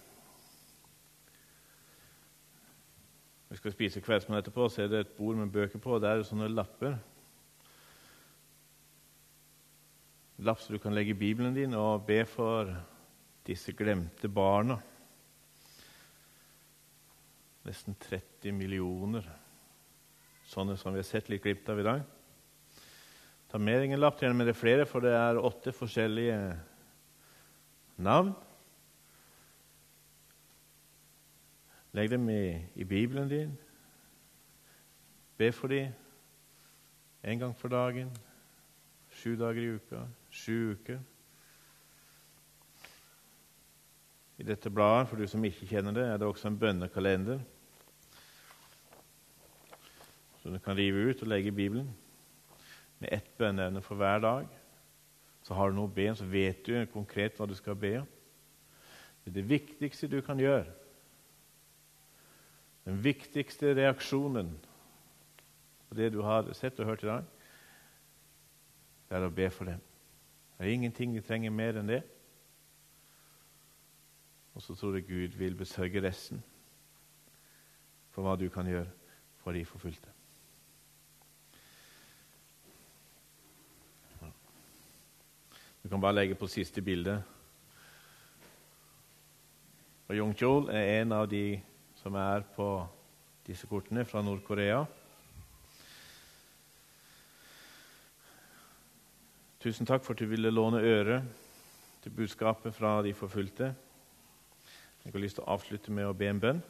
Vi skal spise kveldsmat etterpå, så er det et bord med bøker på. Og Der er det sånne lapper. Lapp så du kan legge i Bibelen din og be for disse glemte barna. Nesten 30 millioner sånne som vi har sett litt glimt av i dag. Ta med deg en lapp, gjerne med det flere, for det er åtte forskjellige navn. Legg dem i, i Bibelen din. Be for dem en gang for dagen, sju dager i uka, sju uker. I dette bladet, for du som ikke kjenner det, er det også en bønnekalender som du kan rive ut og legge i Bibelen, med ett bønneevne for hver dag. Så har du noe å be om, så vet du konkret hva du skal be om. Det det viktigste du kan gjøre. Den viktigste reaksjonen på det du har sett og hørt i dag, det er å be for dem. Det er ingenting vi trenger mer enn det. Og så tror jeg Gud vil besørge resten for hva du kan gjøre for de forfulgte. Du kan bare legge på siste bilde. Og Jung-Chol er en av de som er på disse kortene fra Nord-Korea. Tusen takk for at du ville låne øre til budskapet fra de forfulgte. Jeg har lyst til å avslutte med å be en bønn.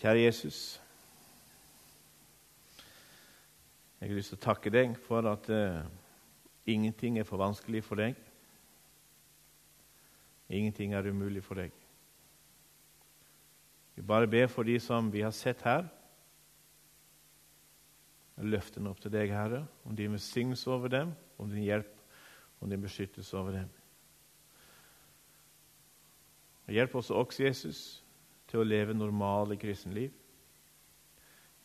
Kjære Jesus. Jeg har lyst til å takke deg for at uh, ingenting er for vanskelig for deg. Ingenting er umulig for deg. Vi bare ber for de som vi har sett her. Dem opp til deg, Herre, om din velsignelse over dem, om din hjelp, om din beskyttelse over dem. Hjelp oss også, Jesus, til å leve normale kristenliv.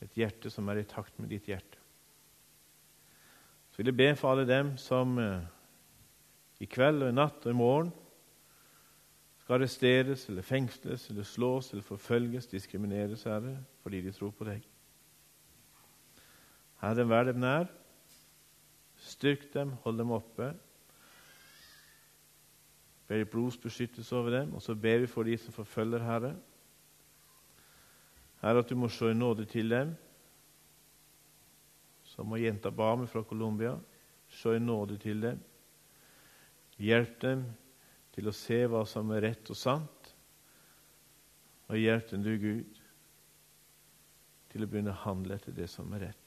Et hjerte som er i takt med ditt hjerte. Så vil jeg be for alle dem som eh, i kveld og i natt og i morgen skal arresteres eller fengsles eller slås eller forfølges, diskrimineres, Herre, fordi de tror på deg. Herre, vær dem nær. Styrk dem, hold dem oppe. Ber blods blodsbeskyttelse over dem, og så ber vi for de som forfølger Herre. Herre, at du må se i nåde til dem som må jenta ba meg fra Colombia. Se i nåde til dem. Hjelp dem til å se hva som er rett og sant. Og hjelp dem, du Gud, til å begynne å handle etter det som er rett.